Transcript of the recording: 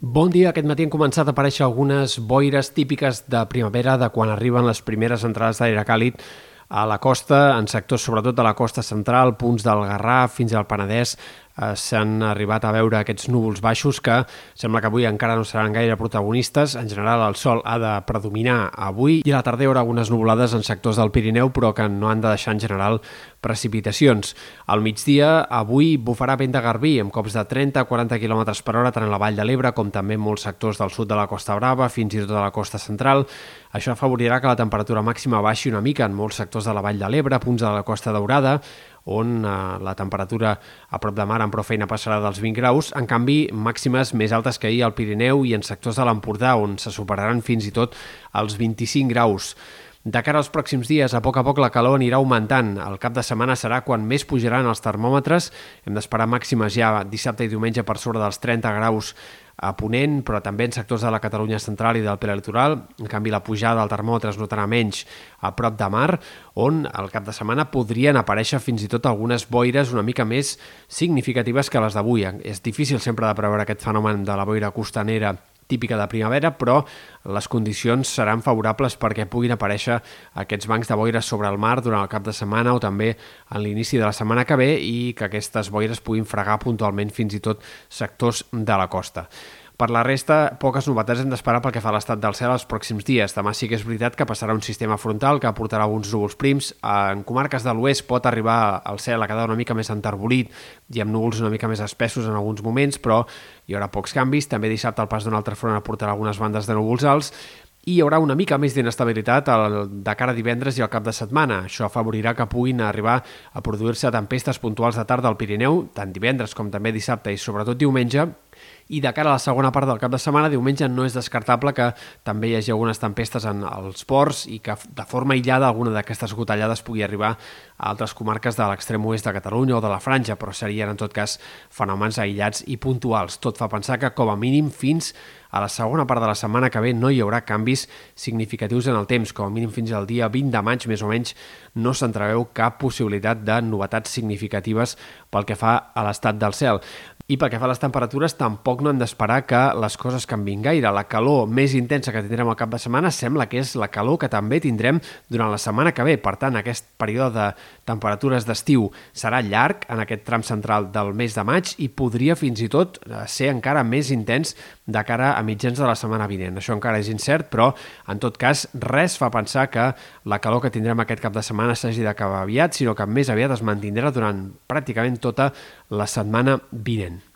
Bon dia. Aquest matí han començat a aparèixer algunes boires típiques de primavera de quan arriben les primeres entrades d'aire càlid a la costa, en sectors sobretot de la costa central, punts del Garraf fins al Penedès, s'han arribat a veure aquests núvols baixos que sembla que avui encara no seran gaire protagonistes. En general, el sol ha de predominar avui i a la tarda hi haurà algunes nuvolades en sectors del Pirineu, però que no han de deixar en general precipitacions. Al migdia, avui bufarà vent de garbí amb cops de 30-40 km per hora tant a la Vall de l'Ebre com també en molts sectors del sud de la Costa Brava, fins i tot a la costa central. Això afavorirà que la temperatura màxima baixi una mica en molts sectors de la Vall de l'Ebre, punts de la Costa Daurada, on eh, la temperatura a prop de mar amb prou feina passarà dels 20 graus, en canvi màximes més altes que ahir al Pirineu i en sectors de l'Empordà, on se superaran fins i tot els 25 graus. De cara als pròxims dies, a poc a poc la calor anirà augmentant. El cap de setmana serà quan més pujaran els termòmetres. Hem d'esperar màximes ja dissabte i diumenge per sobre dels 30 graus a Ponent, però també en sectors de la Catalunya central i del prelitoral. En canvi, la pujada del termòmetre es notarà menys a prop de mar, on al cap de setmana podrien aparèixer fins i tot algunes boires una mica més significatives que les d'avui. És difícil sempre de preveure aquest fenomen de la boira costanera típica de primavera, però les condicions seran favorables perquè puguin aparèixer aquests bancs de boires sobre el mar durant el cap de setmana o també en l'inici de la setmana que ve i que aquestes boires puguin fregar puntualment fins i tot sectors de la costa. Per la resta, poques novetats hem d'esperar pel que fa a l'estat del cel els pròxims dies. Demà sí que és veritat que passarà un sistema frontal que aportarà alguns núvols prims. En comarques de l'oest pot arribar el cel a quedar una mica més enterbolit i amb núvols una mica més espessos en alguns moments, però hi haurà pocs canvis. També dissabte el pas d'un altre front aportarà algunes bandes de núvols alts i hi haurà una mica més d'inestabilitat de cara a divendres i al cap de setmana. Això afavorirà que puguin arribar a produir-se tempestes puntuals de tarda al Pirineu, tant divendres com també dissabte i sobretot diumenge, i de cara a la segona part del cap de setmana, diumenge no és descartable que també hi hagi algunes tempestes en els ports i que de forma aïllada alguna d'aquestes gotellades pugui arribar a altres comarques de l'extrem oest de Catalunya o de la Franja, però serien en tot cas fenòmens aïllats i puntuals. Tot fa pensar que com a mínim fins a la segona part de la setmana que ve no hi haurà canvis significatius en el temps, com a mínim fins al dia 20 de maig més o menys no s'entreveu cap possibilitat de novetats significatives pel que fa a l'estat del cel. I pel que fa a les temperatures, tampoc no hem d'esperar que les coses canvin gaire. La calor més intensa que tindrem al cap de setmana sembla que és la calor que també tindrem durant la setmana que ve. Per tant, aquest període de temperatures d'estiu serà llarg en aquest tram central del mes de maig i podria fins i tot eh, ser encara més intens de cara a mitjans de la setmana vinent. Això encara és incert, però en tot cas res fa pensar que la calor que tindrem aquest cap de setmana s'hagi d'acabar aviat, sinó que més aviat es mantindrà durant pràcticament tota la setmana vinent.